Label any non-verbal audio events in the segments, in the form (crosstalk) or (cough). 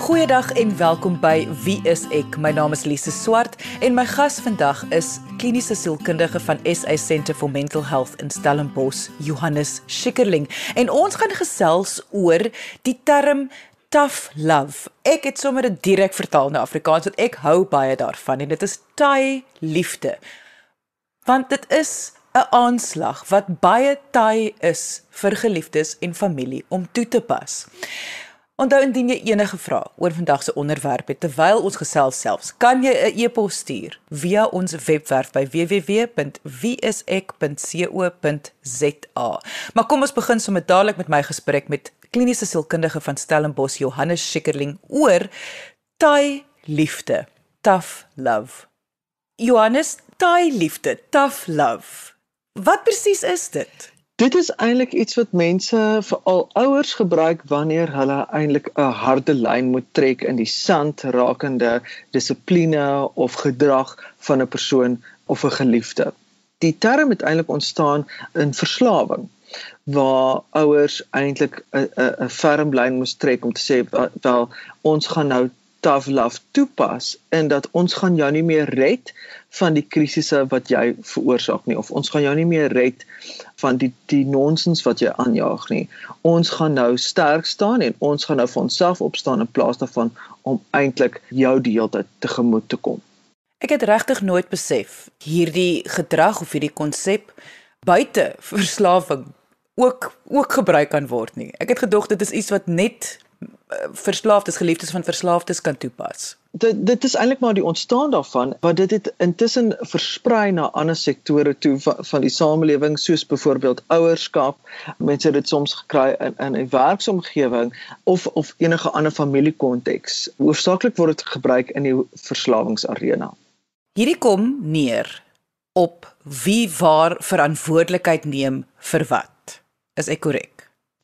Goeiedag en welkom by Wie is ek? My naam is Lise Swart en my gas vandag is kliniese sielkundige van SA Centre for Mental Health in Stellenbosch, Johannes Schikkerling. En ons gaan gesels oor die term tough love. Ek het sommer dit direk vertaal na Afrikaans want ek hou baie daarvan en dit is taai liefde. Want dit is 'n aanslag wat baie taai is vir geliefdes en familie om toe te pas. Onthou indien jy enige vrae oor vandag se onderwerp het terwyl ons gesels selfs, kan jy 'n e-pos stuur via ons webwerf by www.wieisek.co.za. Maar kom ons begin sommer dadelik met my gesprek met kliniese sielkundige van Stellenbosch Johannes Schikkerling oor taai liefde, tough love. Johannes, taai liefde, tough love. Wat presies is dit? Dit is eintlik iets wat mense veral ouers gebruik wanneer hulle eintlik 'n harde lyn moet trek in die sand rakende dissipline of gedrag van 'n persoon of 'n geliefde. Die term het eintlik ontstaan in verslawing waar ouers eintlik 'n 'n ferm lyn moes trek om te sê wel ons gaan nou tough love toepas en dat ons gaan jou nie meer red van die krisisse wat jy veroorsaak nie of ons gaan jou nie meer red van die die nonsens wat jy aanjaag nie. Ons gaan nou sterk staan en ons gaan nou vir onsself opstaan in plaas daarvan om eintlik jou die hele tyd tegemoet te kom. Ek het regtig nooit besef hierdie gedrag of hierdie konsep buite (laughs) verslawing ook ook gebruik kan word nie. Ek het gedog dit is iets wat net verslaafdes geliefdes van verslaafdes kan toepas. Dit dit is eintlik maar die ontstaan daarvan wat dit het intussen versprei na ander sektore toe van, van die samelewing soos byvoorbeeld ouerskap. Mense het dit soms gekry in in 'n werksomgewing of of enige ander familiekonteks. Hoofsaaklik word dit gebruik in die verslawingsarena. Hierdie kom neer op wie waar verantwoordelikheid neem vir wat. Is ek korrek?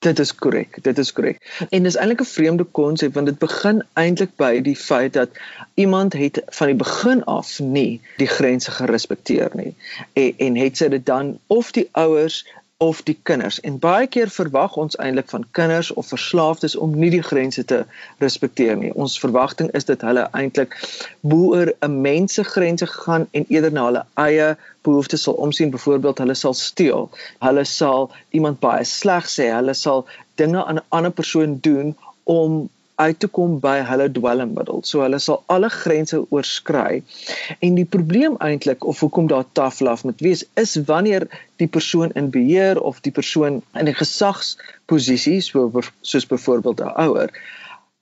Dit is korrek. Dit is korrek. En dis eintlik 'n vreemde konsep want dit begin eintlik by die feit dat iemand het van die begin af nie die grense gerespekteer nie. En en het sy dit dan of die ouers of die kinders. En baie keer verwag ons eintlik van kinders of verslaafdes om nie die grense te respekteer nie. Ons verwagting is dat hulle eintlik boer 'n mense grense gaan en eerder na hulle eie behoeftes sal omsien. Byvoorbeeld, hulle sal steel. Hulle sal iemand baie sleg sê. Hulle sal dinge aan 'n ander persoon doen om uit te kom by hulle dwelmmiddel. So hulle sal alle grense oorskry. En die probleem eintlik of hoekom daar tough love moet wees is wanneer die persoon in beheer of die persoon in 'n gesagsposisie so soos byvoorbeeld 'n ouer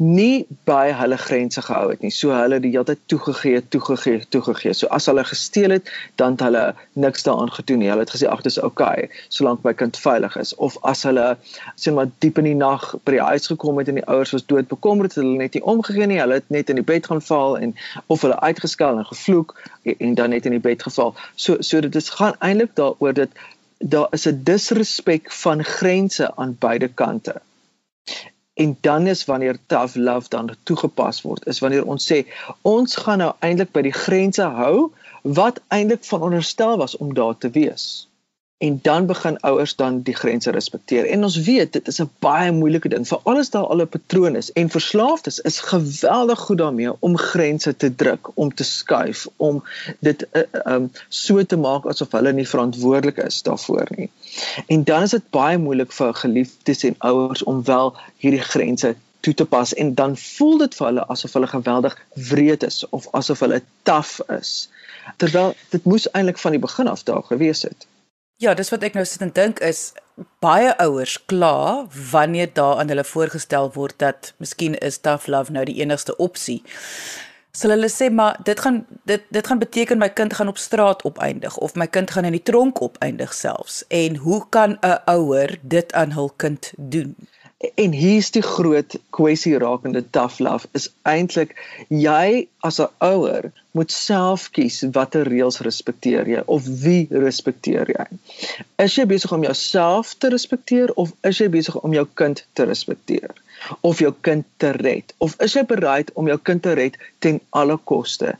nie by hulle grense gehou het nie. So hulle die hele tyd toegegee, toegegee, toegegee. So as hulle gesteel het, dan het hulle niks daaraan gedoen nie. Hulle het gesê ag, dis oukei, okay, solank my kind veilig is. Of as hulle sien maar diep in die nag by die huis gekom het en die ouers was dood bekommerd, het hulle net nie omgegee nie. Hulle het net in die bed gaan val en of hulle uitgeskel en gevloek en dan net in die bed geval. So so dit is gaan eintlik daaroor dat daar is 'n disrespek van grense aan beide kante en dan is wanneer tough love dan toegepas word is wanneer ons sê ons gaan nou eintlik by die grense hou wat eintlik veronderstel was om daar te wees en dan begin ouers dan die grense respekteer. En ons weet dit is 'n baie moeilike ding vir alles daar al 'n patroon is en verslaafdes is geweldig goed daarmee om grense te druk, om te skuif, om dit uh, um so te maak asof hulle nie verantwoordelik is daarvoor nie. En dan is dit baie moeilik vir geliefdes en ouers om wel hierdie grense toe te pas en dan voel dit vir hulle asof hulle geweldig wreed is of asof hulle taaf is. Terwyl dit moes eintlik van die begin af daar gewees het. Ja, dis wat ek nou sit en dink is baie ouers kla wanneer daar aan hulle voorgestel word dat miskien is tough love nou die enigste opsie. Sal hulle sê maar dit gaan dit dit gaan beteken my kind gaan op straat opeindig of my kind gaan in die tronk opeindig selfs. En hoe kan 'n ouer dit aan hul kind doen? En hier's die groot kwessie rakende tough love is eintlik jy as 'n ouer moet self kies watter reëls respekteer jy of wie respekteer jy. Is jy besig om jouself te respekteer of is jy besig om jou kind te respekteer? of jou kind te red of is jy bereid om jou kind te red ten alle koste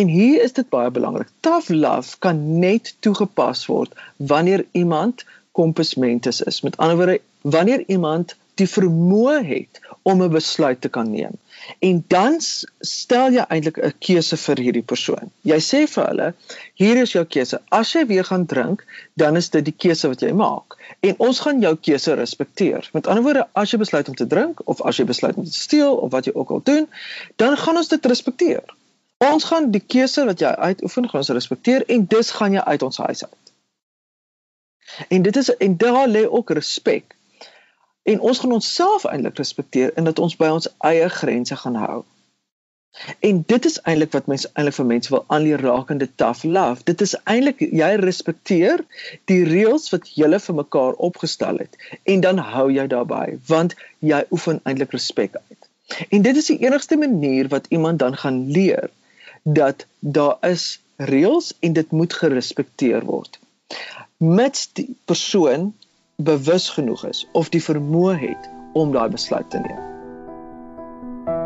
en hier is dit baie belangrik tough love kan net toegepas word wanneer iemand kompasmentes is met ander woorde wanneer iemand die vermoë het om 'n besluit te kan neem. En dan stel jy eintlik 'n keuse vir hierdie persoon. Jy sê vir hulle, hier is jou keuse. As jy weer gaan drink, dan is dit die keuse wat jy maak. En ons gaan jou keuse respekteer. Met ander woorde, as jy besluit om te drink of as jy besluit om te steel of wat jy ook al doen, dan gaan ons dit respekteer. Ons gaan die keuse wat jy uitoefen, gaan ons respekteer en dis gaan jy uit ons huis uit. En dit is en daar lê ook respek En ons gaan onsself eintlik respekteer en dat ons by ons eie grense gaan hou. En dit is eintlik wat mense eintlik vir mense wil aanleer rakende tough love. Dit is eintlik jy respekteer die reëls wat julle vir mekaar opgestel het en dan hou jy daarbey want jy oefen eintlik respek uit. En dit is die enigste manier wat iemand dan gaan leer dat daar is reëls en dit moet gerespekteer word. Mits die persoon bewus genoeg is of die vermoë het om daai besluit te neem.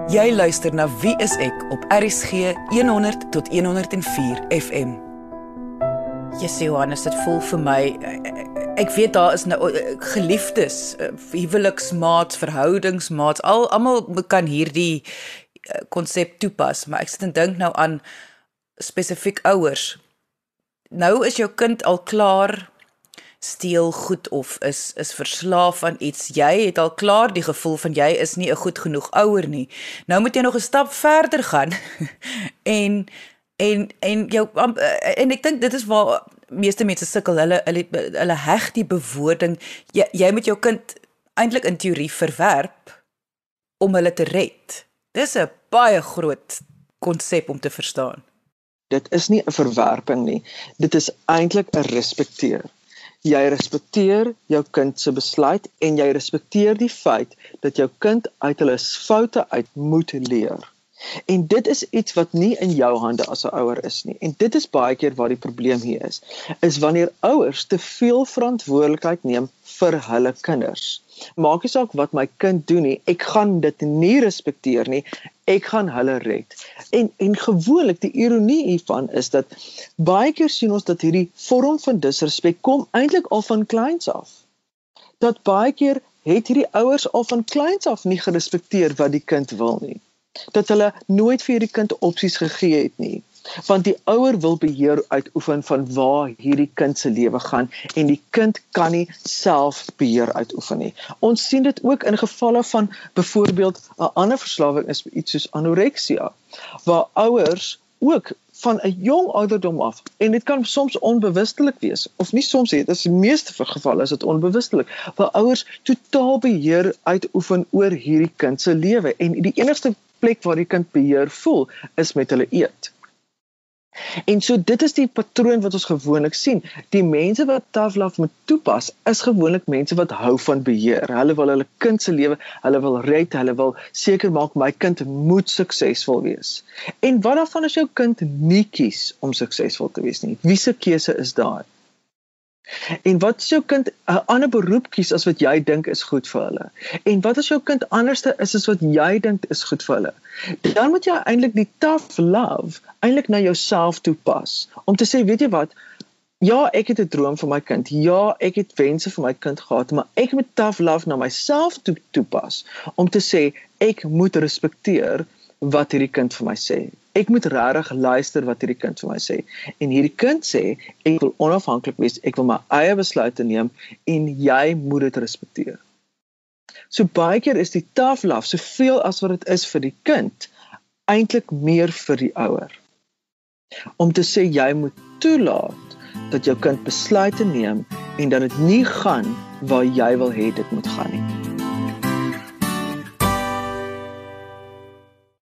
Jy luister na Wie is ek op RCG 100 tot 104 FM. Jessie Johannes, dit voel vir my ek weet daar is nou geliefdes, huweliksmaats, verhoudingsmaats, al almal kan hierdie konsep toepas, maar ek sit en dink nou aan spesifiek ouers. Nou is jou kind al klaar steel goed of is is verslaaf aan iets. Jy het al klaar die gevoel van jy is nie 'n goed genoeg ouer nie. Nou moet jy nog 'n stap verder gaan. (laughs) en en en jou en ek dink dit is waar meeste mense sukkel. Hulle hulle hulle heg die bewoording jy jy moet jou kind eintlik in teorie verwerp om hulle te red. Dis 'n baie groot konsep om te verstaan. Dit is nie 'n verwerping nie. Dit is eintlik 'n respekteer jy respekteer jou kind se besluit en jy respekteer die feit dat jou kind uit hulle foute uit moet leer. En dit is iets wat nie in jou hande as 'n ouer is nie. En dit is baie keer waar die probleem hier is. Is wanneer ouers te veel verantwoordelikheid neem vir hulle kinders maak nie saak wat my kind doen nie, ek gaan dit nie respekteer nie. Ek gaan hulle red. En en gewoonlik die ironie hiervan is dat baie keer sien ons dat hierdie vorm van disrespek kom eintlik al van kleins af. Dat baie keer het hierdie ouers al van kleins af nie gerespekteer wat die kind wil nie. Dat hulle nooit vir hierdie kind opsies gegee het nie want die ouer wil beheer uitoefen van waar hierdie kind se lewe gaan en die kind kan nie self beheer uitoefen nie. Ons sien dit ook in gevalle van byvoorbeeld 'n ander verslawing is iets soos anoreksia waar ouers ook van 'n jong ouderdom af en dit kan soms onbewustelik wees of nie soms het as die meeste gevalle is dit onbewustelik waar ouers totaal beheer uitoefen oor hierdie kind se lewe en die enigste plek waar die kind beheer voel is met hulle eet. En so dit is die patroon wat ons gewoonlik sien. Die mense wat tough love moet toepas, is gewoonlik mense wat hou van beheer. Hulle wil hulle kind se lewe, hulle wil red, hulle wil seker maak my kind moet suksesvol wees. En wat dan van as jou kind nie kies om suksesvol te wees nie? Wie se keuse is daar? En wat as jou kind 'n ander beroep kies as wat jy dink is goed vir hulle? En wat as jou kind anderste is as wat jy dink is goed vir hulle? Dan moet jy eintlik die tough love eintlik na jouself toepas om te sê, weet jy wat? Ja, ek het 'n droom vir my kind. Ja, ek het wense vir my kind gehad, maar ek moet tough love na myself toe toepas om te sê ek moet respekteer wat hierdie kind vir my sê. Ek moet regtig luister wat hierdie kind vir my sê. En hierdie kind sê ek wil onafhanklik wees, ek wil my eie besluite neem en jy moet dit respekteer. So baie keer is die tough love soveel as wat dit is vir die kind eintlik meer vir die ouer. Om te sê jy moet toelaat dat jou kind besluite neem en dat dit nie gaan waar jy wil hê dit moet gaan nie.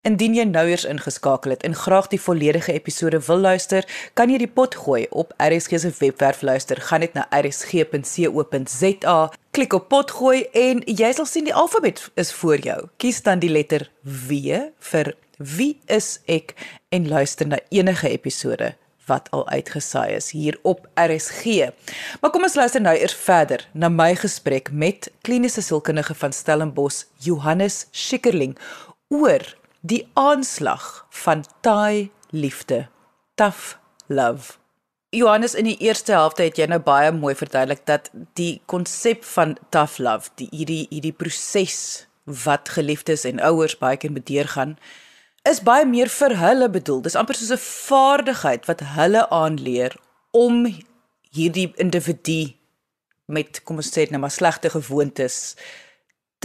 Indien jy nou eers ingeskakel het en graag die volledige episode wil luister, kan jy die pot gooi op RSG se webwerf luister. Gaan net na rsg.co.za, klik op pot gooi en jy sal sien die alfabet is voor jou. Kies dan die letter W vir wie is ek en luister na enige episode wat al uitgesaai is hier op RSG. Maar kom ons luister nou eers verder na my gesprek met kliniese sielkundige van Stellenbosch, Johannes Schikkerling oor die aanslag van taai liefde tough love Johannes in die eerste helfte het jy nou baie mooi verduidelik dat die konsep van tough love, die hierdie hierdie proses wat geliefdes en ouers baie keer moet deurgaan, is baie meer vir hulle bedoel. Dis amper soos 'n vaardigheid wat hulle aanleer om hierdie individu met kom ons sê net nou maar slegte gewoontes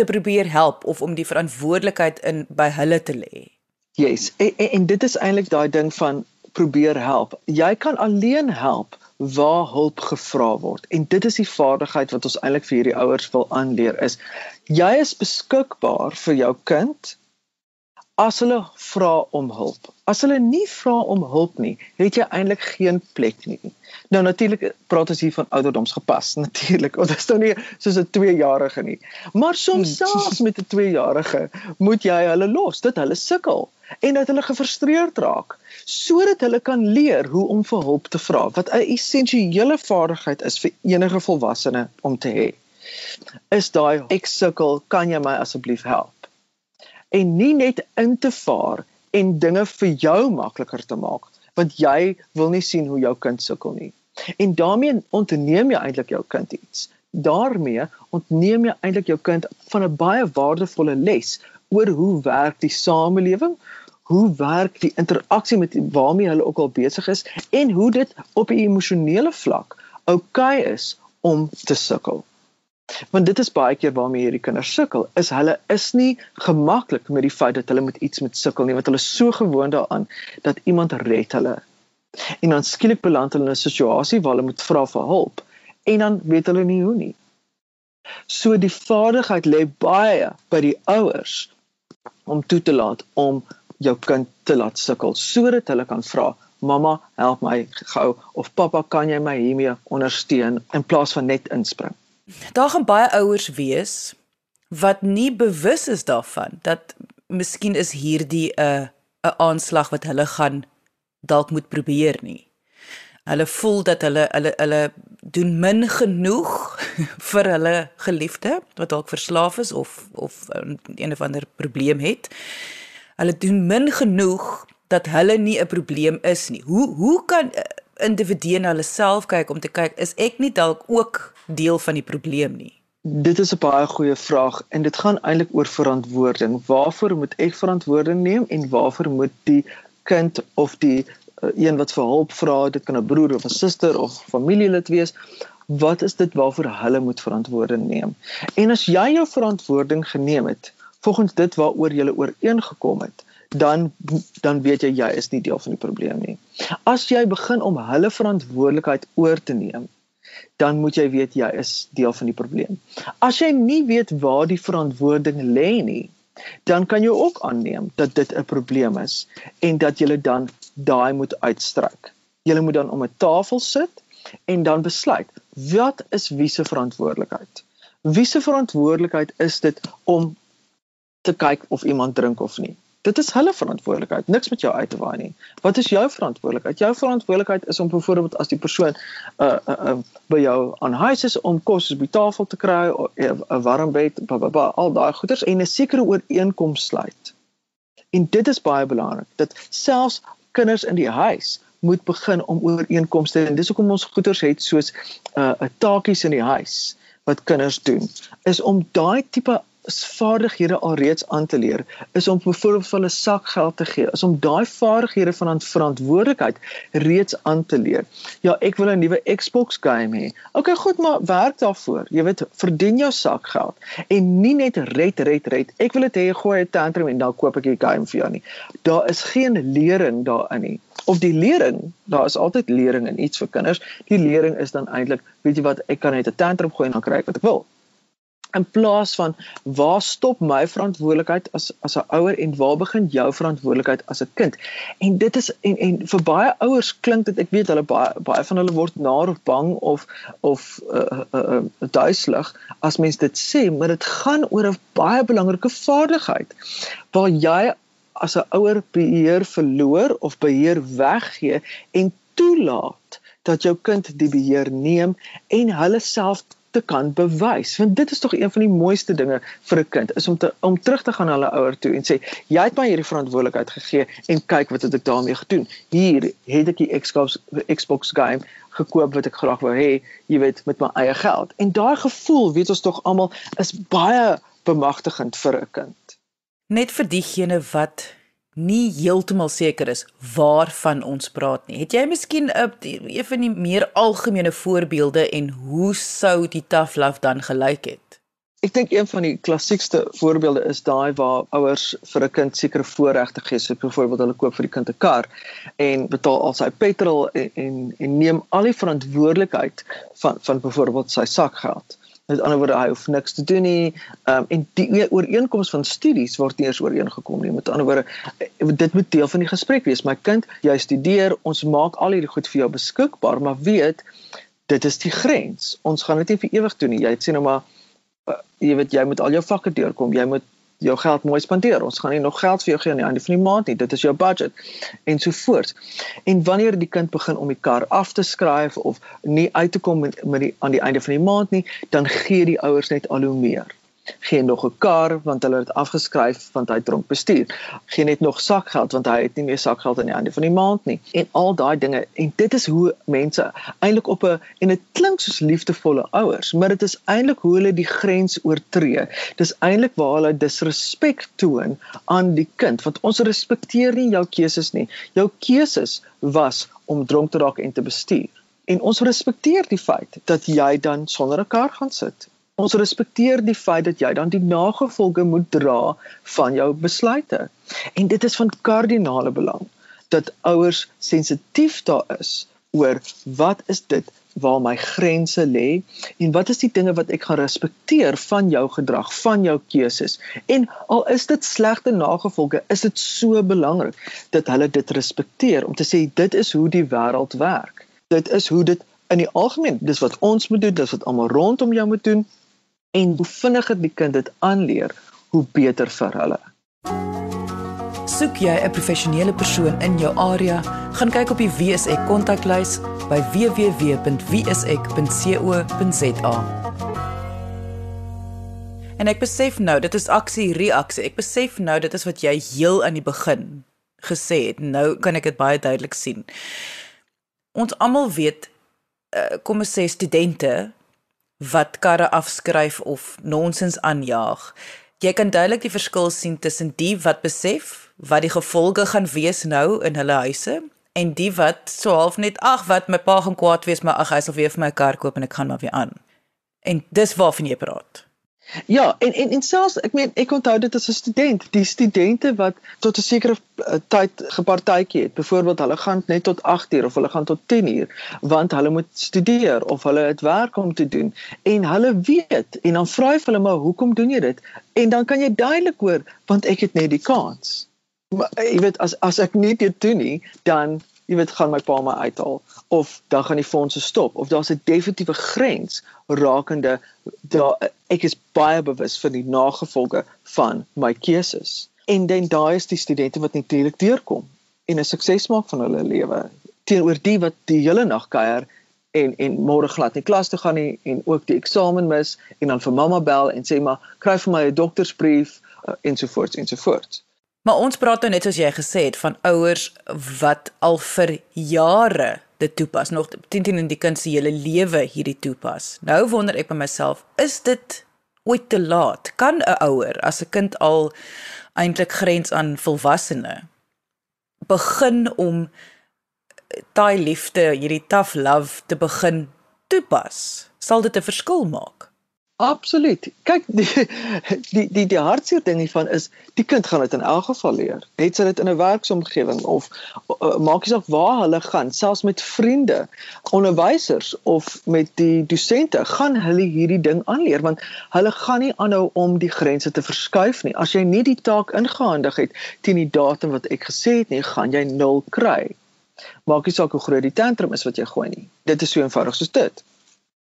te probeer help of om die verantwoordelikheid in by hulle te lê. Yes, en, en, en dit is eintlik daai ding van probeer help. Jy kan alleen help waar hulp gevra word. En dit is die vaardigheid wat ons eintlik vir hierdie ouers wil aanleer is jy is beskikbaar vir jou kind as hulle vra om hulp. As hulle nie vra om hulp nie, het jy eintlik geen plek nie. Nou natuurlik praat ons hier van ouderdomsgepas (laughs) natuurlik. Want dit is nou nie soos 'n 2-jarige nie. Maar soms hmm. selfs met 'n 2-jarige moet jy hulle los dat hulle sukkel en dat hulle gefrustreerd raak sodat hulle kan leer hoe om vir hulp te vra wat 'n essensiële vaardigheid is vir enige volwassene om te hê. Is daai ek sukkel, kan jy my asseblief help? En nie net in te vaar en dinge vir jou makliker te maak want jy wil nie sien hoe jou kind sukkel nie. En daarmee ontneem jy eintlik jou kind iets. daarmee ontneem jy eintlik jou kind van 'n baie waardevolle les oor hoe werk die samelewing, hoe werk die interaksie met waarmee hulle ook al besig is en hoe dit op 'n emosionele vlak oukei okay is om te sukkel. Want dit is baie keer waarmee hierdie kinders sukkel, is hulle is nie gemaklik met die feit dat hulle met iets moet sukkel nie, want hulle is so gewoond daaraan dat iemand red hulle. En dan skielik beland hulle in 'n situasie waar hulle moet vra vir hulp en dan weet hulle nie hoe nie. So die vaardigheid lê baie by die ouers om toe te laat om jou kind te laat sukkel sodat hulle kan vra mamma help my gou of pappa kan jy my hiermee ondersteun in plaas van net inspring Daar gaan baie ouers wees wat nie bewus is daarvan dat miskien is hierdie 'n 'n aanslag wat hulle gaan dalk moet probeer nie. Hulle voel dat hulle hulle hulle doen min genoeg (laughs) vir hulle geliefde wat dalk verslaaf is of of een of ander probleem het. Hulle doen min genoeg dat hulle nie 'n probleem is nie. Hoe hoe kan individue na hulle self kyk om te kyk is ek nie dalk ook deel van die probleem nie? Dit is 'n baie goeie vraag en dit gaan eintlik oor verantwoording. Waarvoor moet ek verantwoording neem en waarvoor moet die kind of die uh, een wat vir hulp vra, dit kan 'n broer of 'n suster of familielid wees, wat is dit waarvoor hulle moet verantwoording neem? En as jy jou verantwoording geneem het volgens dit waaroor jy ooreengekom het, dan dan weet jy jy is nie deel van die probleem nie. As jy begin om hulle verantwoordelikheid oor te neem, dan moet jy weet jy is deel van die probleem. As jy nie weet waar die verantwoording lê nie, dan kan jy ook aanneem dat dit 'n probleem is en dat jy dan daai moet uitstryk. Jy moet dan om 'n tafel sit en dan besluit wat is wie se verantwoordelikheid? Wie se verantwoordelikheid is dit om te kyk of iemand drink of nie? Dit is hulle verantwoordelikheid, niks met jou uit te waai nie. Wat is jou verantwoordelikheid? Jou verantwoordelikheid is om byvoorbeeld as die persoon uh uh, uh by jou aan huis is om kos op die tafel te kry, 'n warm bed, ba, ba, ba, al daai goeders en 'n sekere ooreenkoms sluit. En dit is baie belangrik dat selfs kinders in die huis moet begin om ooreenkomste en dis hoekom ons goeders het soos uh 'n taakies in die huis wat kinders doen is om daai tipe vaardighede alreeds aan te leer is om byvoorbeeld vir hulle sakgeld te gee is om daai vaardighede van verantwoordelikheid reeds aan te leer. Ja, ek wil 'n nuwe Xbox game hê. Okay, goed, maar werk daarvoor. Jy weet, verdien jou sakgeld en nie net red red red. Ek wil dit hê gooi 'n tantrum en dan koop ek die game vir jou nie. Daar is geen lering daarin nie. Of die lering, daar is altyd lering in iets vir kinders. Die lering is dan eintlik, weet jy wat, ek kan net 'n tantrum gooi en dan kry ek wat ek wil in plaas van waar stop my verantwoordelikheid as as 'n ouer en waar begin jou verantwoordelikheid as 'n kind? En dit is en en vir baie ouers klink dit ek weet hulle baie baie van hulle word naar of bang of of uh, uh, uh, duiselig as mens dit sê maar dit gaan oor 'n baie belangrike vaardigheid waar jy as 'n ouer beheer verloor of beheer weggee en toelaat dat jou kind die beheer neem en hulle self te kan bewys. Want dit is tog een van die mooiste dinge vir 'n kind is om te om terug te gaan na hulle ouer toe en sê jy het my hierdie verantwoordelikheid gegee en kyk wat het ek daarmee gedoen. Hier het ek die Xbox Xbox game gekoop wat ek graag wou hê, jy weet, met my eie geld. En daai gevoel, weet ons tog almal, is baie bemagtigend vir 'n kind. Net vir diegene wat nie heeltemal seker is waarvan ons praat nie. Het jy miskien 'n een van die meer algemene voorbeelde en hoe sou die tough love dan gelyk het? Ek dink een van die klassiekste voorbeelde is daai waar ouers vir 'n kind sekere voorregte gee, so byvoorbeeld hulle koop vir die kind 'n kar en betaal al sy petrol en en, en neem al die verantwoordelikheid van van byvoorbeeld sy sakgeld. Met ander woorde, hy hoef niks te doen nie. Ehm um, en die ooreenkoms van studies word nie eens ooreengekom nie. Met ander woorde, eh, dit moet deel van die gesprek wees. My kind, jy studeer, ons maak al hierdie goed vir jou beskikbaar, maar weet dit is die grens. Ons gaan dit nie vir ewig doen nie. Jy sê nou maar uh, jy weet jy moet al jou vakke deurkom. Jy moet jou geld mooi spandeer. Ons gaan nie nog geld vir jou gee aan die einde van die maand nie. Dit is jou budget en so voort. En wanneer die kind begin om die kar af te skryf of nie uit te kom met, met die aan die einde van die maand nie, dan gee die ouers net al hoe meer geen nog 'n kar want hulle het afgeskryf want hy dronk bestuur. Geen net nog sakgeld want hy het nie meer sakgeld aan die einde van die maand nie. En al daai dinge en dit is hoe mense eintlik op 'n en dit klink soos liefdevolle ouers, maar dit is eintlik hoe hulle die grens oortree. Dis eintlik waar hulle disrespek toon aan die kind want ons respekteer nie jou keuses nie. Jou keuses was om dronk te raak en te bestuur. En ons respekteer die feit dat jy dan sonder 'n kar gaan sit ons respekteer die feit dat jy dan die nagevolge moet dra van jou besluite. En dit is van kardinale belang dat ouers sensitief daar is oor wat is dit waar my grense lê en wat is die dinge wat ek gaan respekteer van jou gedrag, van jou keuses. En al is dit slegte nagevolge, is dit so belangrik dat hulle dit respekteer om te sê dit is hoe die wêreld werk. Dit is hoe dit in die algemeen, dis wat ons moet doen, dis wat almal rondom jou moet doen en hoe vinniger die kind dit aanleer, hoe beter vir hulle. Soek jy 'n professionele persoon in jou area, gaan kyk op die WSE kontaklys by www.wse.co.za. En ek besef nou, dit is aksie reaksie. Ek besef nou dit is wat jy heel aan die begin gesê het. Nou kan ek dit baie duidelik sien. Ons almal weet uh, kom ons sê studente wat karre afskryf of nonsens aanjaag. Jy kan duidelik die verskil sien tussen die wat besef wat die gevolge gaan wees nou in hulle huise en die wat so half net ag wat my pa gaan kwaad wees maar ag hy sal weer vir my kar koop en ek gaan maar weer aan. En dis waarvan jy praat. Ja, en en en selfs ek meen ek onthou dit as 'n student, die studente wat tot 'n sekere uh, tyd gepartytjie het. Byvoorbeeld hulle gaan net tot 8 uur of hulle gaan tot 10 uur want hulle moet studeer of hulle het werk om te doen en hulle weet en dan vra jy hulle maar hoekom doen jy dit? En dan kan jy duidelik hoor want ek het net die kans. Maar jy weet as as ek nie dit doen nie, dan jy weet gaan my pa my uithaal of dan gaan die fondse stop of daar's 'n definitiewe grens rakende daar ek is baie bewus van die nagevolge van my keuses. En dan daai is die studente wat natuurlik deurkom en 'n sukses maak van hulle lewe teenoor die wat die hele nag kuier en en môre glad nie klas toe gaan nie en ook die eksamen mis en dan vir mamma bel en sê maar kry vir my 'n doktersbrief uh, ensovoorts ensovoorts Maar ons praat nou net soos jy gesê het van ouers wat al vir jare dit toepas, nog teen teen in die kind se hele lewe hierdie toepas. Nou wonder ek by myself, is dit ooit te laat? Kan 'n ouer as 'n kind al eintlik grens aan volwassene begin om daai liefde, hierdie tough love te begin toepas? Sal dit 'n verskil maak? Absoluut. Kyk die die die die hartseer ding hiervan is die kind gaan dit in elk geval leer. Het sy dit in 'n werksomgewing of uh, maak nie saak waar hulle gaan, selfs met vriende, onderwysers of met die dosente, gaan hulle hierdie ding aanleer want hulle gaan nie aanhou om die grense te verskuif nie. As jy nie die taak ingehandig het teen die datum wat ek gesê het nie, gaan jy nul kry. Maak nie saak hoe groot die tantrum is wat jy gooi nie. Dit is so eenvoudig soos dit.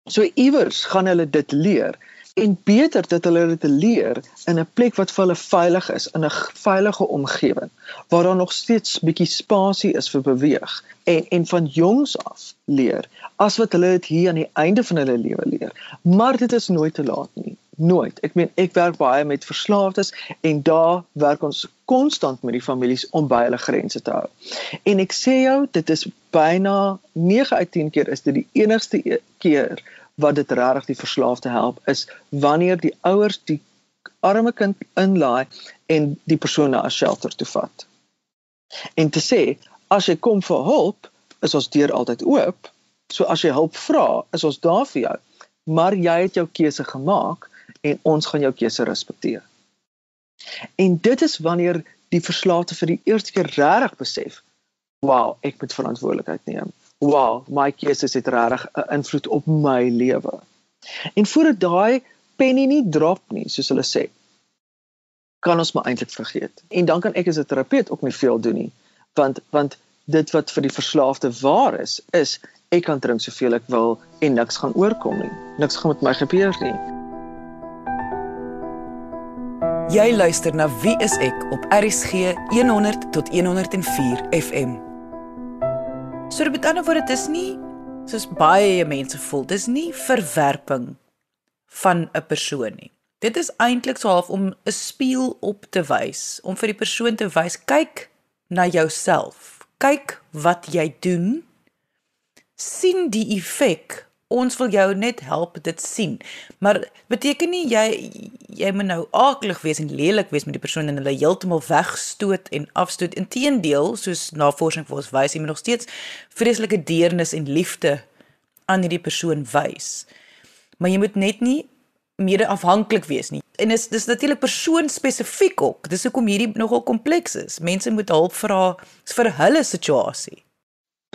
So iewers gaan hulle dit leer en beter dat hulle dit leer in 'n plek wat vir hulle veilig is, in 'n veilige omgewing waar daar nog steeds bietjie spasie is vir beweeg en en van jongs af leer as wat hulle dit hier aan die einde van hulle lewe leer. Maar dit is nooit te laat nie. Nooit. Ek meen ek werk baie met verslaafdes en daar werk ons konstant met die families om by hulle grense te hou. En ek sê jou, dit is byna 9 uit 10 keer is dit die enigste e-, keer wat dit regtig die verslaafde help is wanneer die ouers die arme kind inlaai en die persoon na 'n shelter toe vat. En te sê as jy kom vir hulp, is ons deur altyd oop. So as jy hulp vra, is ons daar vir jou. Maar jy het jou keuse gemaak en ons gaan jou keuse respekteer. En dit is wanneer die verslaafde vir die eerste keer regtig besef, "Wow, ek moet verantwoordelikheid neem." wow, my keuses het regtig 'n invloed op my lewe. En voordat daai penny nie drop nie, soos hulle sê, kan ons maar eintlik vergeet. En dan kan ek as 'n terapeut ook nie veel doen nie, want want dit wat vir die verslaafde waar is, is ek kan drink soveel ek wil en niks gaan oorkom nie. Niks gaan met my gebeur nie. Jy luister na Wie is ek op RCG 100 tot 104 FM. So met ander woorde, dit is nie soos baie mense voel, dis nie verwerping van 'n persoon nie. Dit is eintlik so half om 'n spieël op te wys, om vir die persoon te wys, kyk na jouself. Kyk wat jy doen. sien die effek ons wil jou net help dit sien. Maar beteken nie jy jy moet nou aaklig wees en lelik wees met die persoon en hulle heeltemal wegstoot en afstoot. Inteendeel, soos navorsing vir ons wys, jy moet nog steeds vreeslike deernis en liefde aan hierdie persoon wys. Maar jy moet net nie meer afhanklik wees nie. En dis dis natuurlik persoon spesifiek ook. Dis hoekom hierdie nogal kompleks is. Mense moet hulp vra vir hulle situasie.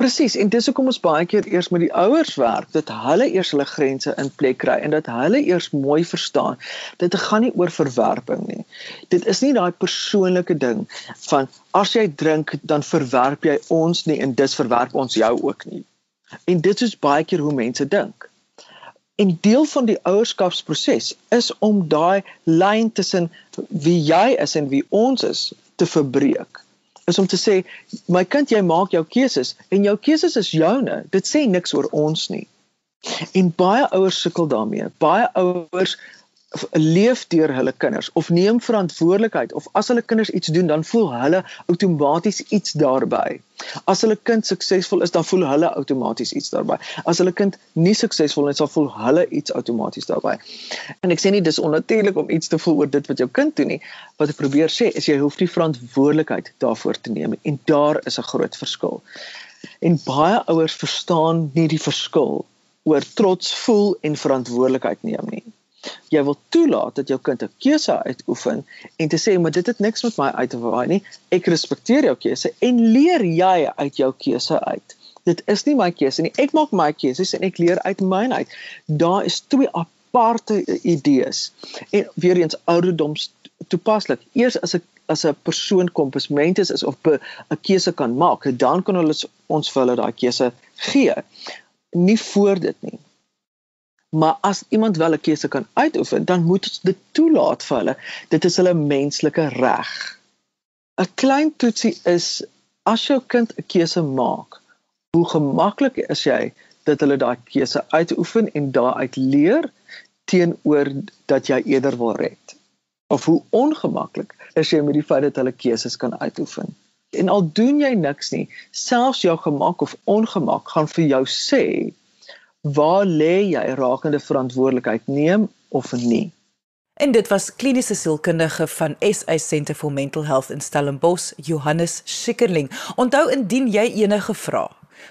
Presies, en dis hoekom ons baie keer eers met die ouers werk, dat hulle eers hulle grense in plek kry en dat hulle eers mooi verstaan. Dit gaan nie oor verwerping nie. Dit is nie daai persoonlike ding van as jy drink, dan verwerp jy ons nie en dis verwerp ons jou ook nie. En dit is baie keer hoe mense dink. En deel van die ouerskapsproses is om daai lyn tussen wie jy is en wie ons is te verbreek is om te sê my kind jy maak jou keuses en jou keuses is joune. Dit sê niks oor ons nie. En baie ouers sukkel daarmee. Baie ouers leef deur hulle kinders of neem verantwoordelikheid of as hulle kinders iets doen dan voel hulle outomaties iets daarbey. As hulle kind suksesvol is dan voel hulle outomaties iets daarbey. As hulle kind nie suksesvol is dan voel hulle iets outomaties daarbey. En ek sê nie dis onnatuurlik om iets te voel oor dit wat jou kind doen nie. Wat ek probeer sê is jy hoef nie verantwoordelikheid daarvoor te neem en daar is 'n groot verskil. En baie ouers verstaan nie die verskil oor trots voel en verantwoordelikheid neem nie jy wil toelaat dat jou kind 'n keuse uitoefen en te sê maar dit het niks met my uit te waai nie. Ek respekteer jou keuse en leer jy uit jou keuse uit. Dit is nie my keuse nie. Ek maak my keuses en ek leer uit myne uit. Daar is twee aparte idees. En weer eens ouderdoms toepaslik. Eers as 'n as 'n persoon komposment is, is of 'n keuse kan maak, dan kan hulle ons vir hulle daai keuse gee. Nie voor dit nie. Maar as iemand wel 'n keuse kan uitoefen, dan moet ons dit toelaat vir hulle. Dit is hulle menslike reg. 'n Klein toetsie is as jou kind 'n keuse maak, hoe gemaklik is jy dat hulle daai keuse uitoefen en daaruit leer teenoor dat jy eerder wil red? Of hoe ongemaklik is jy met die feit dat hulle keuses kan uitoefen? En al doen jy niks nie, selfs jou gemak of ongemak gaan vir jou sê waar lê jy rakende verantwoordelikheid neem of nie? En dit was kliniese sielkundige van SA Centre for Mental Health in Stellenbosch, Johannes Schikkerling. Onthou indien jy enige vrae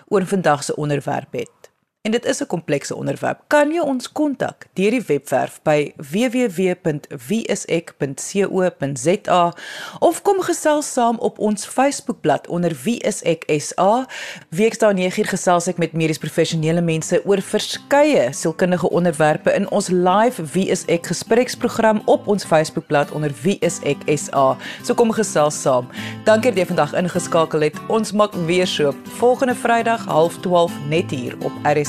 oor vandag se onderwerp het, En dit is 'n komplekse onderwerp. Kan jy ons kontak deur die webwerf by www.wieisek.co.za of kom gesels saam op ons Facebookblad onder wieiseksa. Weksdae 9uur gesels ek met medies professionele mense oor verskeie sielkundige onderwerpe in ons live Wie is ek gespreksprogram op ons Facebookblad onder wieiseksa. So kom gesels saam. Dankie dat jy vandag ingeskakel het. Ons maak weer so volgende Vrydag 12:30 net hier op RS